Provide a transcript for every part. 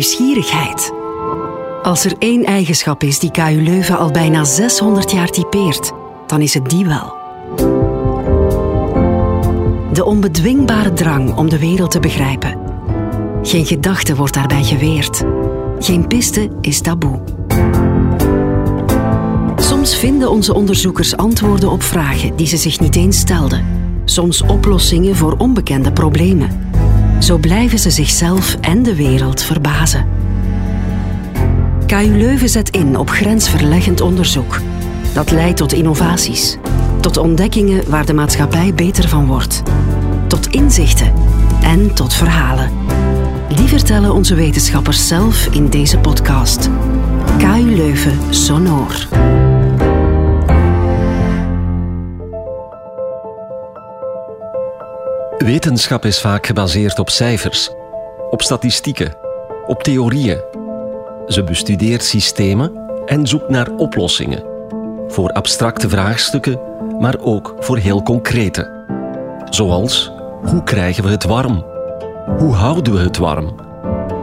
nieuwsgierigheid. Als er één eigenschap is die KU Leuven al bijna 600 jaar typeert, dan is het die wel. De onbedwingbare drang om de wereld te begrijpen. Geen gedachte wordt daarbij geweerd. Geen piste is taboe. Soms vinden onze onderzoekers antwoorden op vragen die ze zich niet eens stelden. Soms oplossingen voor onbekende problemen. Zo blijven ze zichzelf en de wereld verbazen. KU Leuven zet in op grensverleggend onderzoek. Dat leidt tot innovaties, tot ontdekkingen waar de maatschappij beter van wordt, tot inzichten en tot verhalen. Die vertellen onze wetenschappers zelf in deze podcast. KU Leuven Sonor. Wetenschap is vaak gebaseerd op cijfers, op statistieken, op theorieën. Ze bestudeert systemen en zoekt naar oplossingen. Voor abstracte vraagstukken, maar ook voor heel concrete. Zoals, hoe krijgen we het warm? Hoe houden we het warm?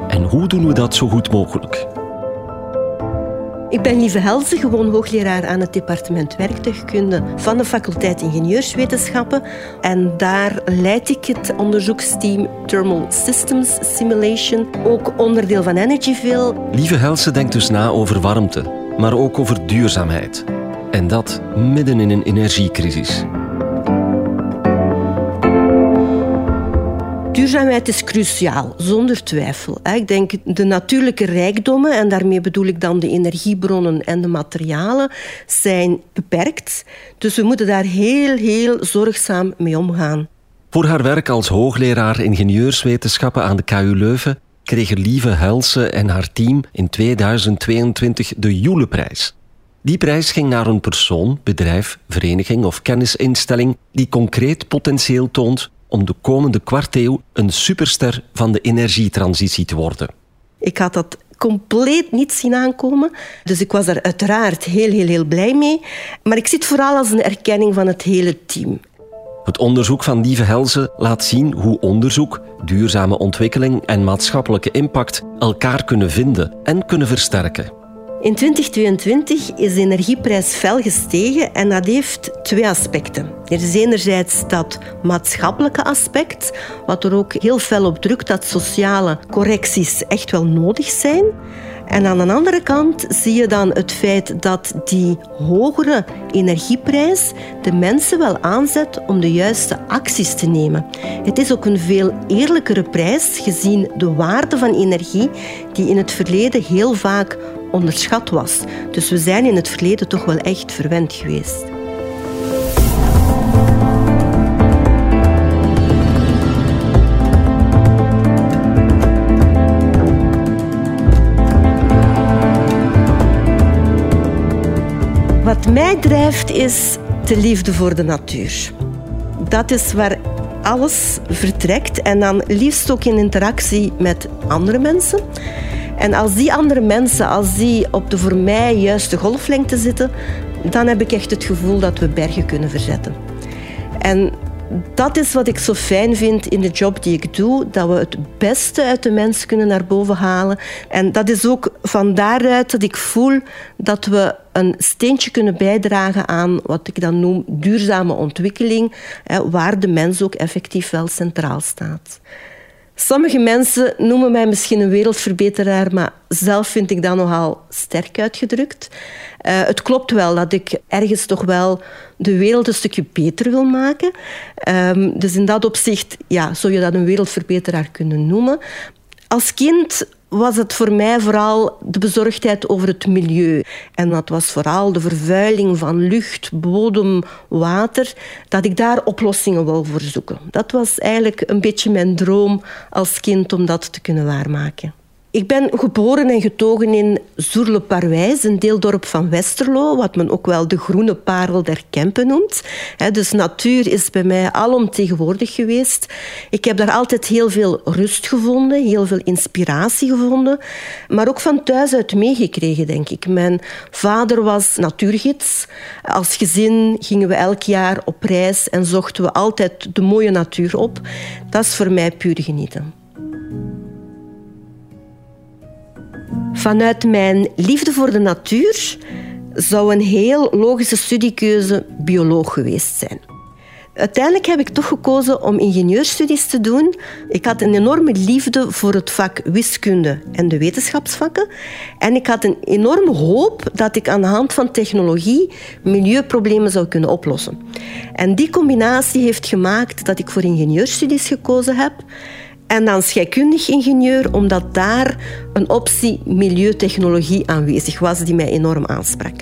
En hoe doen we dat zo goed mogelijk? Ik ben Lieve Helze, gewoon hoogleraar aan het departement werktuigkunde van de faculteit Ingenieurswetenschappen. En daar leid ik het onderzoeksteam Thermal Systems Simulation, ook onderdeel van Energyville. Lieve Helze denkt dus na over warmte, maar ook over duurzaamheid. En dat midden in een energiecrisis. Duurzaamheid is cruciaal, zonder twijfel. Ik denk de natuurlijke rijkdommen, en daarmee bedoel ik dan de energiebronnen en de materialen, zijn beperkt. Dus we moeten daar heel, heel zorgzaam mee omgaan. Voor haar werk als hoogleraar ingenieurswetenschappen aan de KU Leuven kregen Lieve Helsen en haar team in 2022 de Joeleprijs. Die prijs ging naar een persoon, bedrijf, vereniging of kennisinstelling die concreet potentieel toont om de komende kwarteeuw een superster van de energietransitie te worden. Ik had dat compleet niet zien aankomen. Dus ik was daar uiteraard heel, heel, heel blij mee. Maar ik zie het vooral als een erkenning van het hele team. Het onderzoek van Lieve Helze laat zien hoe onderzoek, duurzame ontwikkeling en maatschappelijke impact elkaar kunnen vinden en kunnen versterken. In 2022 is de energieprijs fel gestegen en dat heeft twee aspecten. Er is enerzijds dat maatschappelijke aspect, wat er ook heel fel op drukt dat sociale correcties echt wel nodig zijn. En aan de andere kant zie je dan het feit dat die hogere energieprijs de mensen wel aanzet om de juiste acties te nemen. Het is ook een veel eerlijkere prijs gezien de waarde van energie die in het verleden heel vaak onderschat was. Dus we zijn in het verleden toch wel echt verwend geweest. Wat mij drijft is de liefde voor de natuur. Dat is waar alles vertrekt en dan liefst ook in interactie met andere mensen. En als die andere mensen, als die op de voor mij juiste golflengte zitten, dan heb ik echt het gevoel dat we bergen kunnen verzetten. En dat is wat ik zo fijn vind in de job die ik doe, dat we het beste uit de mens kunnen naar boven halen. En dat is ook van daaruit dat ik voel dat we een steentje kunnen bijdragen aan wat ik dan noem duurzame ontwikkeling, waar de mens ook effectief wel centraal staat. Sommige mensen noemen mij misschien een wereldverbeteraar, maar zelf vind ik dat nogal sterk uitgedrukt. Uh, het klopt wel dat ik ergens toch wel de wereld een stukje beter wil maken. Um, dus in dat opzicht ja, zou je dat een wereldverbeteraar kunnen noemen. Als kind was het voor mij vooral de bezorgdheid over het milieu. En dat was vooral de vervuiling van lucht, bodem, water, dat ik daar oplossingen wou voor zoeken. Dat was eigenlijk een beetje mijn droom als kind om dat te kunnen waarmaken. Ik ben geboren en getogen in Zoerle-Parwijs, een deeldorp van Westerlo, wat men ook wel de groene parel der Kempen noemt. Dus natuur is bij mij alomtegenwoordig geweest. Ik heb daar altijd heel veel rust gevonden, heel veel inspiratie gevonden, maar ook van thuis uit meegekregen, denk ik. Mijn vader was natuurgids. Als gezin gingen we elk jaar op reis en zochten we altijd de mooie natuur op. Dat is voor mij puur genieten. Vanuit mijn liefde voor de natuur zou een heel logische studiekeuze bioloog geweest zijn. Uiteindelijk heb ik toch gekozen om ingenieurstudies te doen. Ik had een enorme liefde voor het vak wiskunde en de wetenschapsvakken. En ik had een enorme hoop dat ik aan de hand van technologie milieuproblemen zou kunnen oplossen. En die combinatie heeft gemaakt dat ik voor ingenieurstudies gekozen heb. En dan scheikundig ingenieur, omdat daar een optie milieutechnologie aanwezig was die mij enorm aansprak.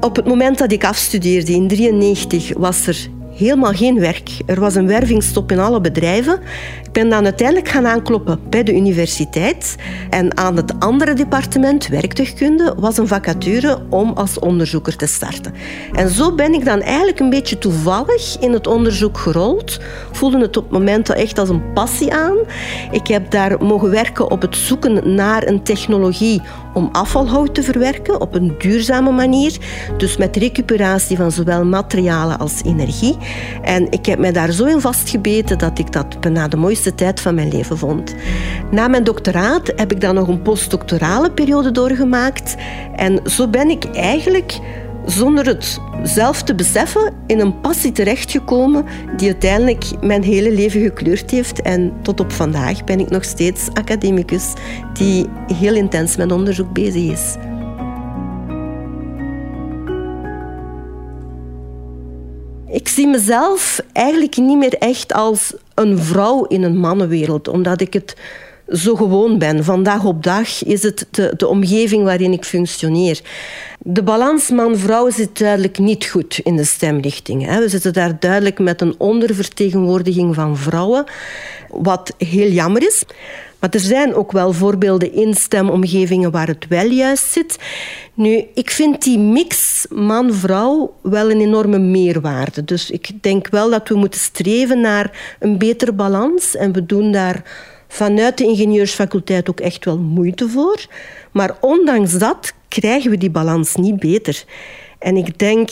Op het moment dat ik afstudeerde in 1993 was er helemaal geen werk. Er was een wervingstop in alle bedrijven. Ik ben dan uiteindelijk gaan aankloppen bij de universiteit. En aan het andere departement, werktuigkunde, was een vacature om als onderzoeker te starten. En zo ben ik dan eigenlijk een beetje toevallig in het onderzoek gerold. Voelde het op het moment echt als een passie aan. Ik heb daar mogen werken op het zoeken naar een technologie om afvalhout te verwerken op een duurzame manier. Dus met recuperatie van zowel materialen als energie. En ik heb mij daar zo in vastgebeten dat ik dat bijna de mooiste tijd van mijn leven vond. Na mijn doctoraat heb ik dan nog een postdoctorale periode doorgemaakt. En zo ben ik eigenlijk zonder het zelf te beseffen in een passie terechtgekomen die uiteindelijk mijn hele leven gekleurd heeft. En tot op vandaag ben ik nog steeds academicus die heel intens met onderzoek bezig is. Ik zie mezelf eigenlijk niet meer echt als een vrouw in een mannenwereld, omdat ik het zo gewoon ben. Van dag op dag is het de, de omgeving waarin ik functioneer. De balans man-vrouw zit duidelijk niet goed in de stemrichting. We zitten daar duidelijk met een ondervertegenwoordiging van vrouwen, wat heel jammer is. Maar er zijn ook wel voorbeelden in stemomgevingen waar het wel juist zit. Nu, ik vind die mix man-vrouw wel een enorme meerwaarde. Dus ik denk wel dat we moeten streven naar een betere balans. En we doen daar vanuit de ingenieursfaculteit ook echt wel moeite voor. Maar ondanks dat krijgen we die balans niet beter. En ik denk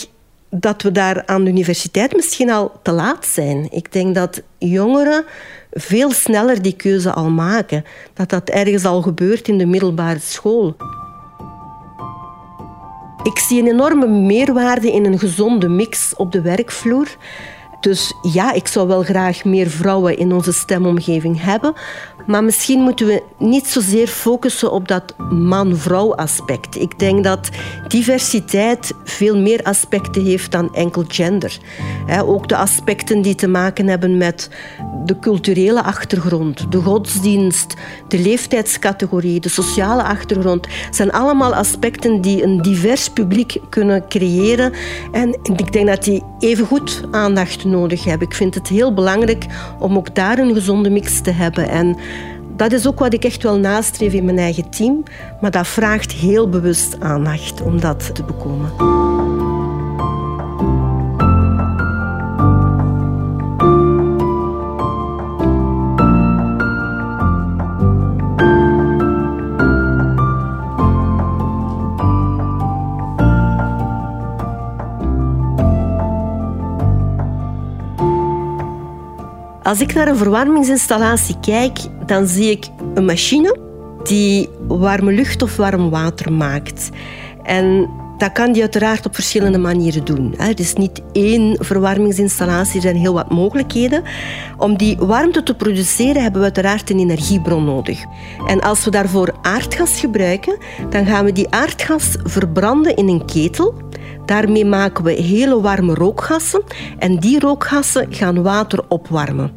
dat we daar aan de universiteit misschien al te laat zijn. Ik denk dat jongeren veel sneller die keuze al maken. Dat dat ergens al gebeurt in de middelbare school. Ik zie een enorme meerwaarde in een gezonde mix op de werkvloer. Dus ja, ik zou wel graag meer vrouwen in onze stemomgeving hebben. Maar misschien moeten we niet zozeer focussen op dat man-vrouw aspect. Ik denk dat diversiteit veel meer aspecten heeft dan enkel gender. Ook de aspecten die te maken hebben met de culturele achtergrond, de godsdienst, de leeftijdscategorie, de sociale achtergrond, zijn allemaal aspecten die een divers publiek kunnen creëren. En ik denk dat die even goed aandacht nodig hebben. Ik vind het heel belangrijk om ook daar een gezonde mix te hebben. En dat is ook wat ik echt wel nastreef in mijn eigen team. Maar dat vraagt heel bewust aandacht om dat te bekomen. Als ik naar een verwarmingsinstallatie kijk, dan zie ik een machine die warme lucht of warm water maakt. En dat kan die uiteraard op verschillende manieren doen. Het is niet één verwarmingsinstallatie, er zijn heel wat mogelijkheden. Om die warmte te produceren hebben we uiteraard een energiebron nodig. En als we daarvoor aardgas gebruiken, dan gaan we die aardgas verbranden in een ketel. Daarmee maken we hele warme rookgassen en die rookgassen gaan water opwarmen.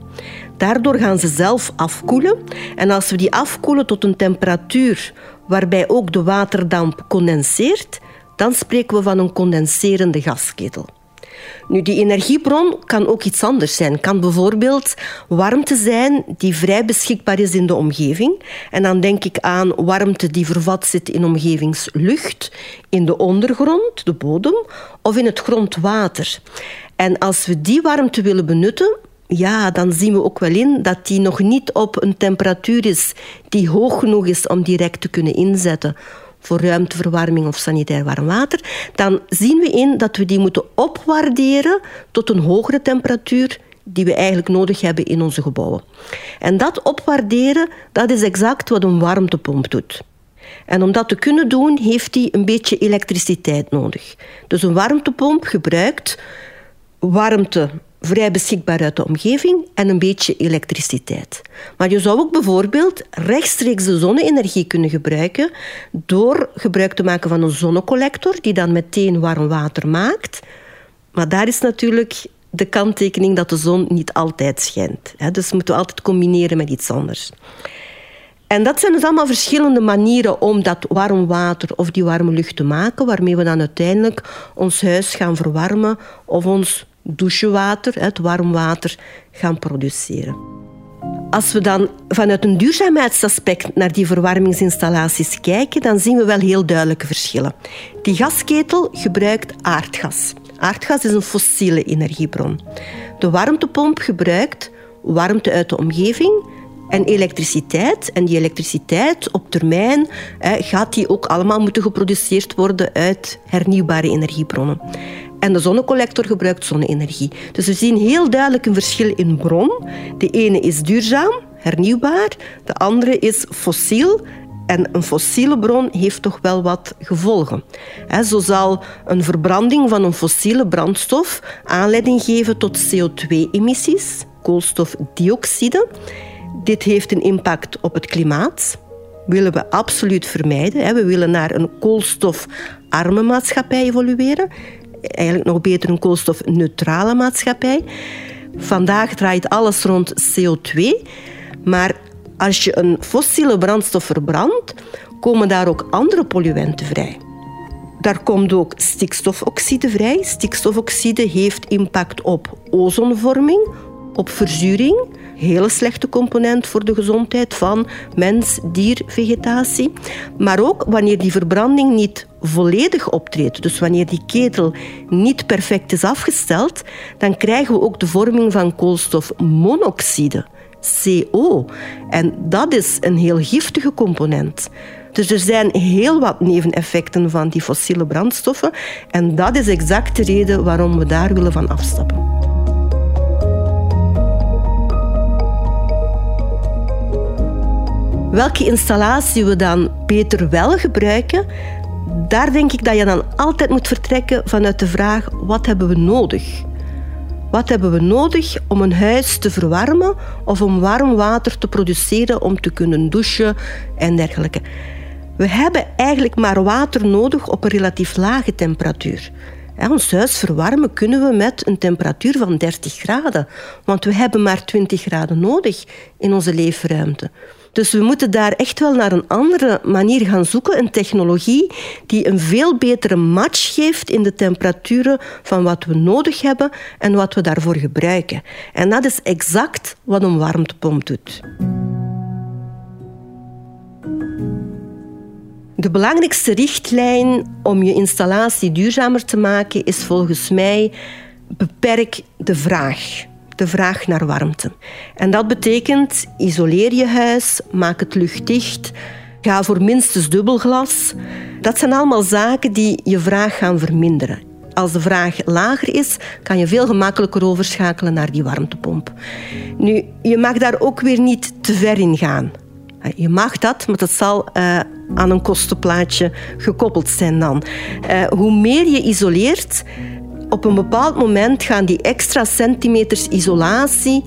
Daardoor gaan ze zelf afkoelen en als we die afkoelen tot een temperatuur waarbij ook de waterdamp condenseert, dan spreken we van een condenserende gasketel. Nu, die energiebron kan ook iets anders zijn. Kan bijvoorbeeld warmte zijn die vrij beschikbaar is in de omgeving. En dan denk ik aan warmte die vervat zit in omgevingslucht, in de ondergrond, de bodem, of in het grondwater. En als we die warmte willen benutten, ja, dan zien we ook wel in dat die nog niet op een temperatuur is die hoog genoeg is om direct te kunnen inzetten voor ruimteverwarming of sanitair warm water, dan zien we in dat we die moeten opwaarderen tot een hogere temperatuur die we eigenlijk nodig hebben in onze gebouwen. En dat opwaarderen, dat is exact wat een warmtepomp doet. En om dat te kunnen doen, heeft hij een beetje elektriciteit nodig. Dus een warmtepomp gebruikt warmte vrij beschikbaar uit de omgeving en een beetje elektriciteit. Maar je zou ook bijvoorbeeld rechtstreeks de zonne-energie kunnen gebruiken door gebruik te maken van een zonnecollector die dan meteen warm water maakt. Maar daar is natuurlijk de kanttekening dat de zon niet altijd schijnt. Dus moeten we altijd combineren met iets anders. En dat zijn dus allemaal verschillende manieren om dat warm water of die warme lucht te maken, waarmee we dan uiteindelijk ons huis gaan verwarmen of ons douchewater, het warm water, gaan produceren. Als we dan vanuit een duurzaamheidsaspect naar die verwarmingsinstallaties kijken, dan zien we wel heel duidelijke verschillen. Die gasketel gebruikt aardgas. Aardgas is een fossiele energiebron. De warmtepomp gebruikt warmte uit de omgeving en elektriciteit. En die elektriciteit op termijn gaat die ook allemaal moeten geproduceerd worden uit hernieuwbare energiebronnen. En de zonnecollector gebruikt zonne-energie. Dus we zien heel duidelijk een verschil in bron. De ene is duurzaam, hernieuwbaar. De andere is fossiel. En een fossiele bron heeft toch wel wat gevolgen. Zo zal een verbranding van een fossiele brandstof aanleiding geven tot CO2-emissies, koolstofdioxide. Dit heeft een impact op het klimaat. Willen we absoluut vermijden. We willen naar een koolstofarme maatschappij evolueren eigenlijk nog beter een koolstofneutrale maatschappij. Vandaag draait alles rond CO2, maar als je een fossiele brandstof verbrandt, komen daar ook andere polluenten vrij. Daar komt ook stikstofoxide vrij. Stikstofoxide heeft impact op ozonvorming, op verzuring. Hele slechte component voor de gezondheid van mens, dier, vegetatie. Maar ook wanneer die verbranding niet volledig optreedt, dus wanneer die ketel niet perfect is afgesteld, dan krijgen we ook de vorming van koolstofmonoxide, CO. En dat is een heel giftige component. Dus er zijn heel wat neveneffecten van die fossiele brandstoffen. En dat is exact de reden waarom we daar willen van afstappen. Welke installatie we dan beter wel gebruiken, daar denk ik dat je dan altijd moet vertrekken vanuit de vraag: wat hebben we nodig? Wat hebben we nodig om een huis te verwarmen of om warm water te produceren om te kunnen douchen en dergelijke? We hebben eigenlijk maar water nodig op een relatief lage temperatuur. Ons huis verwarmen kunnen we met een temperatuur van 30 graden, want we hebben maar 20 graden nodig in onze leefruimte. Dus we moeten daar echt wel naar een andere manier gaan zoeken. Een technologie die een veel betere match geeft in de temperaturen van wat we nodig hebben en wat we daarvoor gebruiken. En dat is exact wat een warmtepomp doet. De belangrijkste richtlijn om je installatie duurzamer te maken is volgens mij beperk de vraag de vraag naar warmte. En dat betekent isoleer je huis, maak het luchtdicht, ga voor minstens dubbelglas. Dat zijn allemaal zaken die je vraag gaan verminderen. Als de vraag lager is, kan je veel gemakkelijker overschakelen naar die warmtepomp. Nu, je mag daar ook weer niet te ver in gaan. Je mag dat, maar dat zal uh, aan een kostenplaatje gekoppeld zijn dan. Uh, hoe meer je isoleert, op een bepaald moment gaan die extra centimeters isolatie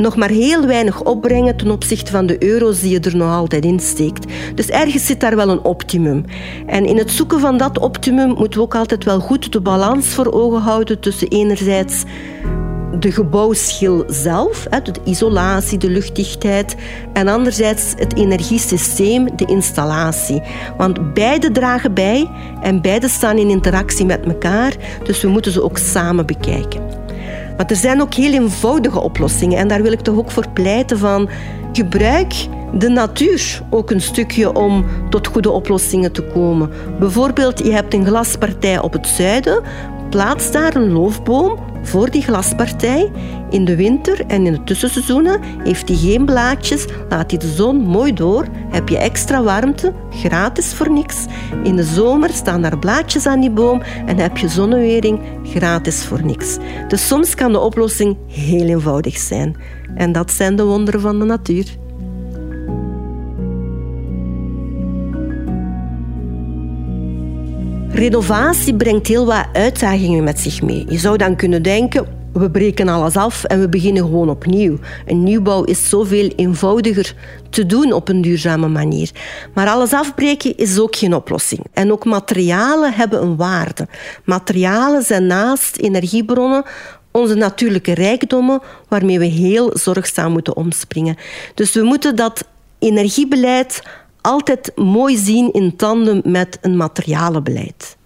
nog maar heel weinig opbrengen ten opzichte van de euro's die je er nog altijd in steekt. Dus ergens zit daar wel een optimum. En in het zoeken van dat optimum moeten we ook altijd wel goed de balans voor ogen houden tussen enerzijds de gebouwschil zelf, de isolatie, de luchtdichtheid, en anderzijds het energiesysteem, de installatie. Want beide dragen bij en beide staan in interactie met elkaar, dus we moeten ze ook samen bekijken. Maar er zijn ook heel eenvoudige oplossingen en daar wil ik toch ook voor pleiten van gebruik de natuur ook een stukje om tot goede oplossingen te komen. Bijvoorbeeld, je hebt een glaspartij op het zuiden, plaats daar een loofboom voor die glaspartij. In de winter en in de tussenseizoenen heeft hij geen blaadjes, laat hij de zon mooi door, heb je extra warmte, gratis voor niks. In de zomer staan daar blaadjes aan die boom en heb je zonnewering, gratis voor niks. Dus soms kan de oplossing heel eenvoudig zijn. En dat zijn de wonderen van de natuur. Renovatie brengt heel wat uitdagingen met zich mee. Je zou dan kunnen denken, we breken alles af en we beginnen gewoon opnieuw. Een nieuwbouw is zoveel eenvoudiger te doen op een duurzame manier. Maar alles afbreken is ook geen oplossing. En ook materialen hebben een waarde. Materialen zijn naast energiebronnen onze natuurlijke rijkdommen waarmee we heel zorgzaam moeten omspringen. Dus we moeten dat energiebeleid altijd mooi zien in tandem met een materialenbeleid.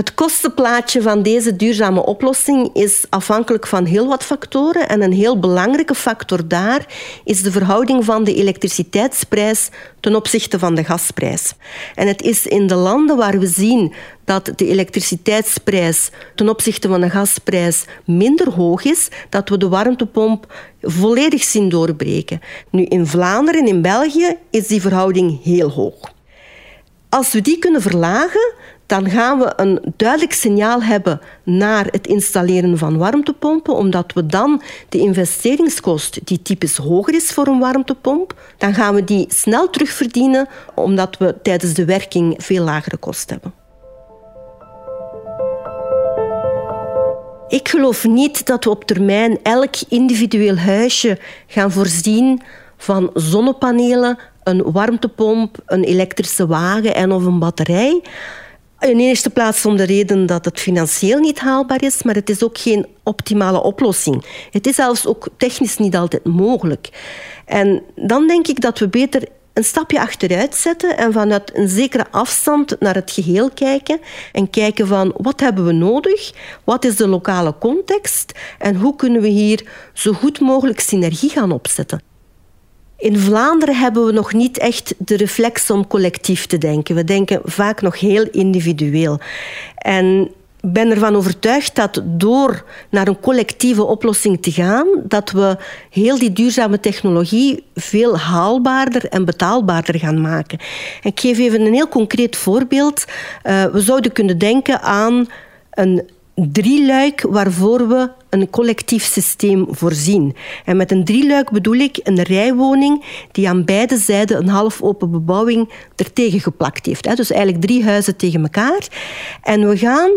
Het kostenplaatje van deze duurzame oplossing is afhankelijk van heel wat factoren. En een heel belangrijke factor daar is de verhouding van de elektriciteitsprijs ten opzichte van de gasprijs. En het is in de landen waar we zien dat de elektriciteitsprijs ten opzichte van de gasprijs minder hoog is, dat we de warmtepomp volledig zien doorbreken. Nu, in Vlaanderen en in België is die verhouding heel hoog. Als we die kunnen verlagen, dan gaan we een duidelijk signaal hebben naar het installeren van warmtepompen, omdat we dan de investeringskost, die typisch hoger is voor een warmtepomp, dan gaan we die snel terugverdienen, omdat we tijdens de werking veel lagere kosten hebben. Ik geloof niet dat we op termijn elk individueel huisje gaan voorzien van zonnepanelen, een warmtepomp, een elektrische wagen en of een batterij. In eerste plaats om de reden dat het financieel niet haalbaar is, maar het is ook geen optimale oplossing. Het is zelfs ook technisch niet altijd mogelijk. En dan denk ik dat we beter een stapje achteruit zetten en vanuit een zekere afstand naar het geheel kijken en kijken van wat hebben we nodig, wat is de lokale context en hoe kunnen we hier zo goed mogelijk synergie gaan opzetten. In Vlaanderen hebben we nog niet echt de reflex om collectief te denken. We denken vaak nog heel individueel. En ben ervan overtuigd dat door naar een collectieve oplossing te gaan, dat we heel die duurzame technologie veel haalbaarder en betaalbaarder gaan maken. ik geef even een heel concreet voorbeeld. Uh, we zouden kunnen denken aan een drieluik waarvoor we een collectief systeem voorzien. En met een drieluik bedoel ik een rijwoning die aan beide zijden een half open bebouwing ertegen geplakt heeft. Dus eigenlijk drie huizen tegen elkaar. En we gaan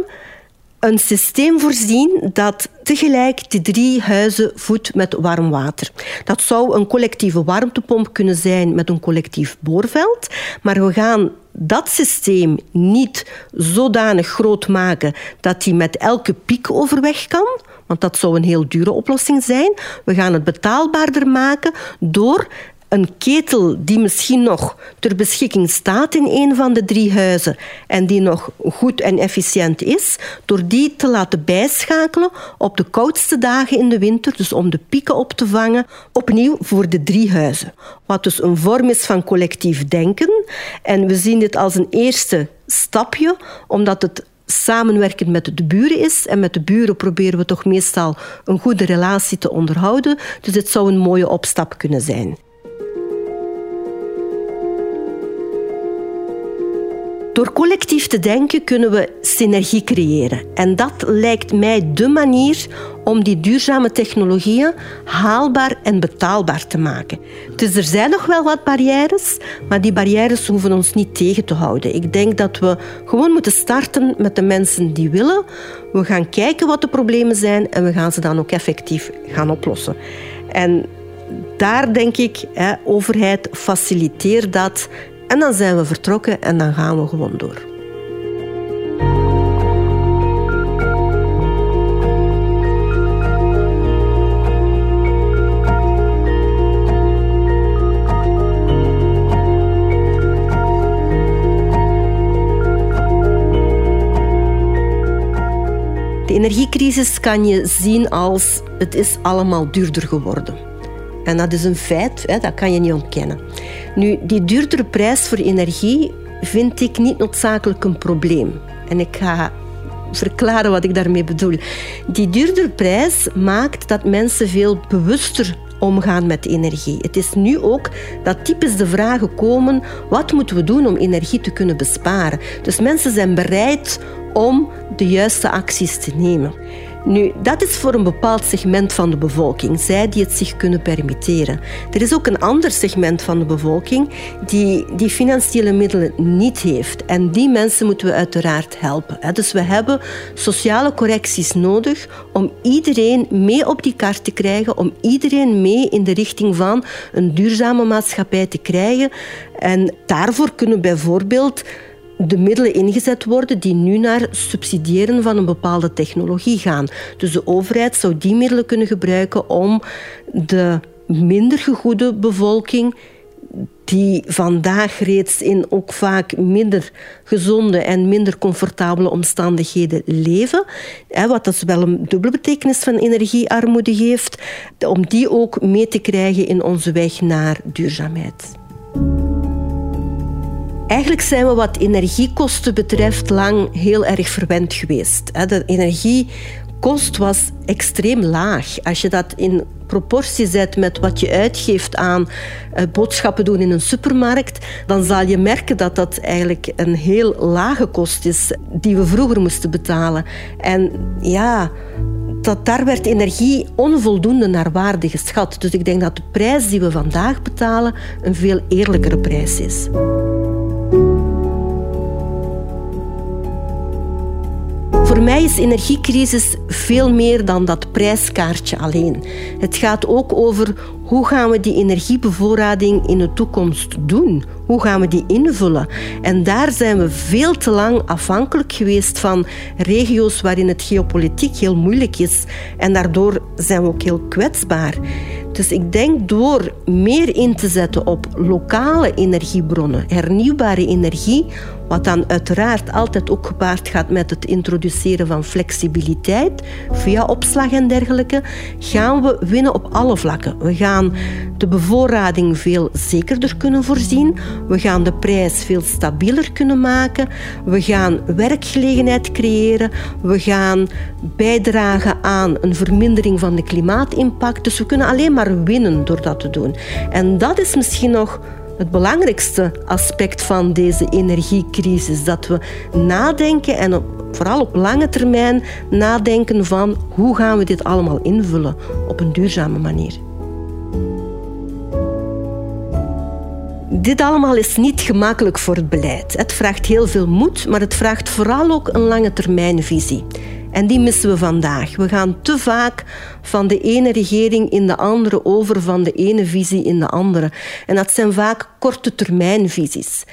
een systeem voorzien dat tegelijk die drie huizen voedt met warm water. Dat zou een collectieve warmtepomp kunnen zijn met een collectief boorveld, maar we gaan dat systeem niet zodanig groot maken dat hij met elke piek overweg kan, want dat zou een heel dure oplossing zijn. We gaan het betaalbaarder maken door een ketel die misschien nog ter beschikking staat in een van de drie huizen en die nog goed en efficiënt is, door die te laten bijschakelen op de koudste dagen in de winter, dus om de pieken op te vangen, opnieuw voor de drie huizen. Wat dus een vorm is van collectief denken. En we zien dit als een eerste stapje, omdat het samenwerken met de buren is. En met de buren proberen we toch meestal een goede relatie te onderhouden. Dus dit zou een mooie opstap kunnen zijn. Door collectief te denken kunnen we synergie creëren. En dat lijkt mij de manier om die duurzame technologieën haalbaar en betaalbaar te maken. Dus er zijn nog wel wat barrières, maar die barrières hoeven ons niet tegen te houden. Ik denk dat we gewoon moeten starten met de mensen die willen. We gaan kijken wat de problemen zijn en we gaan ze dan ook effectief gaan oplossen. En daar denk ik, hè, overheid, faciliteer dat en dan zijn we vertrokken en dan gaan we gewoon door. De energiecrisis kan je zien als het is allemaal duurder geworden. En dat is een feit, hè, dat kan je niet ontkennen. Nu, die duurdere prijs voor energie vind ik niet noodzakelijk een probleem. En ik ga verklaren wat ik daarmee bedoel. Die duurdere prijs maakt dat mensen veel bewuster omgaan met energie. Het is nu ook dat typisch de vragen komen: wat moeten we doen om energie te kunnen besparen? Dus mensen zijn bereid om de juiste acties te nemen. Nu, dat is voor een bepaald segment van de bevolking, zij die het zich kunnen permitteren. Er is ook een ander segment van de bevolking die die financiële middelen niet heeft. En die mensen moeten we uiteraard helpen. Dus we hebben sociale correcties nodig om iedereen mee op die kaart te krijgen, om iedereen mee in de richting van een duurzame maatschappij te krijgen. En daarvoor kunnen bijvoorbeeld de middelen ingezet worden die nu naar subsidiëren van een bepaalde technologie gaan. Dus de overheid zou die middelen kunnen gebruiken om de minder gegoede bevolking die vandaag reeds in ook vaak minder gezonde en minder comfortabele omstandigheden leven, wat dus wel een dubbele betekenis van energiearmoede geeft, om die ook mee te krijgen in onze weg naar duurzaamheid. Eigenlijk zijn we wat energiekosten betreft lang heel erg verwend geweest. De energiekost was extreem laag. Als je dat in proportie zet met wat je uitgeeft aan eh, boodschappen doen in een supermarkt, dan zal je merken dat dat eigenlijk een heel lage kost is die we vroeger moesten betalen. En ja, dat daar werd energie onvoldoende naar waarde geschat. Dus ik denk dat de prijs die we vandaag betalen een veel eerlijkere prijs is. Voor mij is energiecrisis veel meer dan dat prijskaartje alleen. Het gaat ook over hoe gaan we die energiebevoorrading in de toekomst doen? Hoe gaan we die invullen? En daar zijn we veel te lang afhankelijk geweest van regio's waarin het geopolitiek heel moeilijk is. En daardoor zijn we ook heel kwetsbaar. Dus ik denk door meer in te zetten op lokale energiebronnen, hernieuwbare energie, wat dan uiteraard altijd ook gepaard gaat met het introduceren van flexibiliteit via opslag en dergelijke, gaan we winnen op alle vlakken. We gaan de bevoorrading veel zekerder kunnen voorzien. We gaan de prijs veel stabieler kunnen maken. We gaan werkgelegenheid creëren. We gaan bijdragen aan een vermindering van de klimaatimpact. Dus we kunnen alleen maar winnen door dat te doen. En dat is misschien nog het belangrijkste aspect van deze energiecrisis. Dat we nadenken en vooral op lange termijn nadenken van hoe gaan we dit allemaal invullen op een duurzame manier. Dit allemaal is niet gemakkelijk voor het beleid. Het vraagt heel veel moed, maar het vraagt vooral ook een lange termijnvisie. En die missen we vandaag. We gaan te vaak van de ene regering in de andere over van de ene visie in de andere. En dat zijn vaak korte termijnvisies.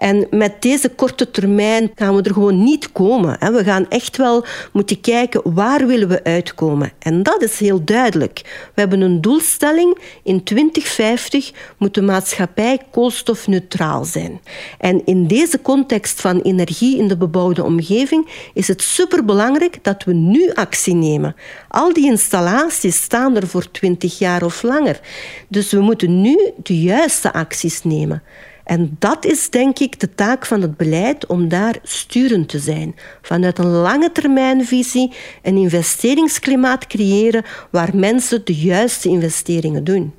En met deze korte termijn gaan we er gewoon niet komen. We gaan echt wel moeten kijken waar willen we uitkomen. En dat is heel duidelijk. We hebben een doelstelling. In 2050 moet de maatschappij koolstofneutraal zijn. En in deze context van energie in de bebouwde omgeving is het superbelangrijk dat we nu actie nemen. Al die installaties staan er voor 20 jaar of langer. Dus we moeten nu de juiste acties nemen. En dat is denk ik de taak van het beleid om daar sturend te zijn. Vanuit een lange termijnvisie een investeringsklimaat creëren waar mensen de juiste investeringen doen.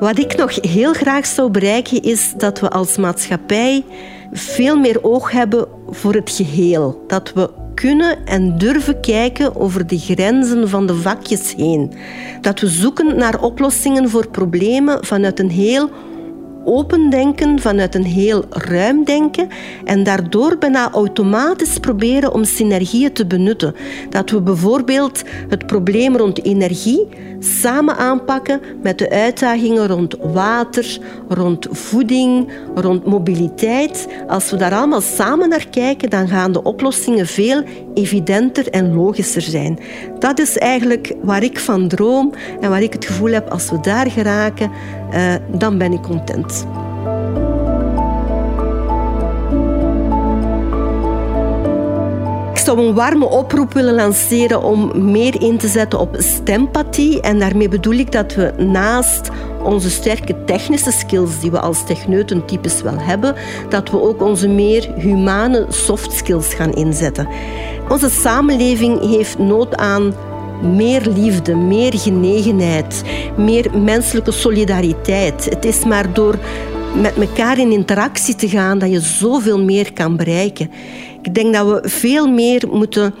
Wat ik nog heel graag zou bereiken is dat we als maatschappij veel meer oog hebben voor het geheel. Dat we kunnen en durven kijken over de grenzen van de vakjes heen. Dat we zoeken naar oplossingen voor problemen vanuit een heel open denken, vanuit een heel ruim denken en daardoor bijna automatisch proberen om synergieën te benutten. Dat we bijvoorbeeld het probleem rond energie samen aanpakken met de uitdagingen rond water, rond voeding, rond mobiliteit. Als we daar allemaal samen naar kijken, dan gaan de oplossingen veel evidenter en logischer zijn. Dat is eigenlijk waar ik van droom en waar ik het gevoel heb als we daar geraken, uh, dan ben ik content. Zou een warme oproep willen lanceren om meer in te zetten op stempathie. En daarmee bedoel ik dat we naast onze sterke technische skills die we als techneuten typisch wel hebben, dat we ook onze meer humane soft skills gaan inzetten. Onze samenleving heeft nood aan meer liefde, meer genegenheid, meer menselijke solidariteit. Het is maar door met elkaar in interactie te gaan, dat je zoveel meer kan bereiken. Ik denk dat we veel meer moeten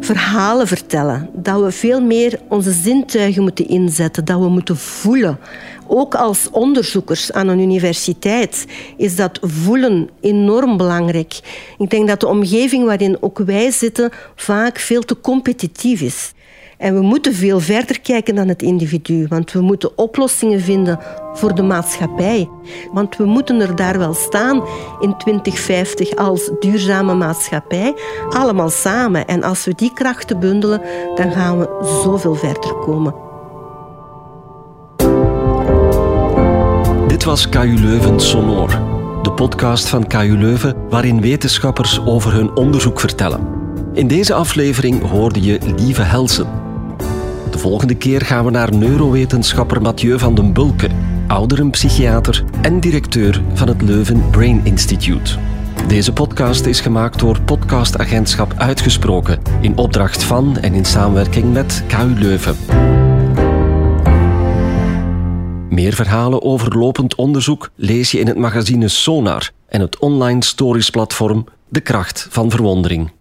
verhalen vertellen. Dat we veel meer onze zintuigen moeten inzetten. Dat we moeten voelen. Ook als onderzoekers aan een universiteit is dat voelen enorm belangrijk. Ik denk dat de omgeving waarin ook wij zitten vaak veel te competitief is. En we moeten veel verder kijken dan het individu, want we moeten oplossingen vinden voor de maatschappij. Want we moeten er daar wel staan in 2050 als duurzame maatschappij, allemaal samen. En als we die krachten bundelen, dan gaan we zoveel verder komen. Dit was KU Leuven Sonor, de podcast van KU Leuven waarin wetenschappers over hun onderzoek vertellen. In deze aflevering hoorde je Lieve Helsen. De volgende keer gaan we naar neurowetenschapper Mathieu van den Bulke, ouderenpsychiater en directeur van het Leuven Brain Institute. Deze podcast is gemaakt door podcastagentschap Uitgesproken in opdracht van en in samenwerking met KU Leuven. Meer verhalen over lopend onderzoek lees je in het magazine Sonar en het online stories platform De Kracht van Verwondering.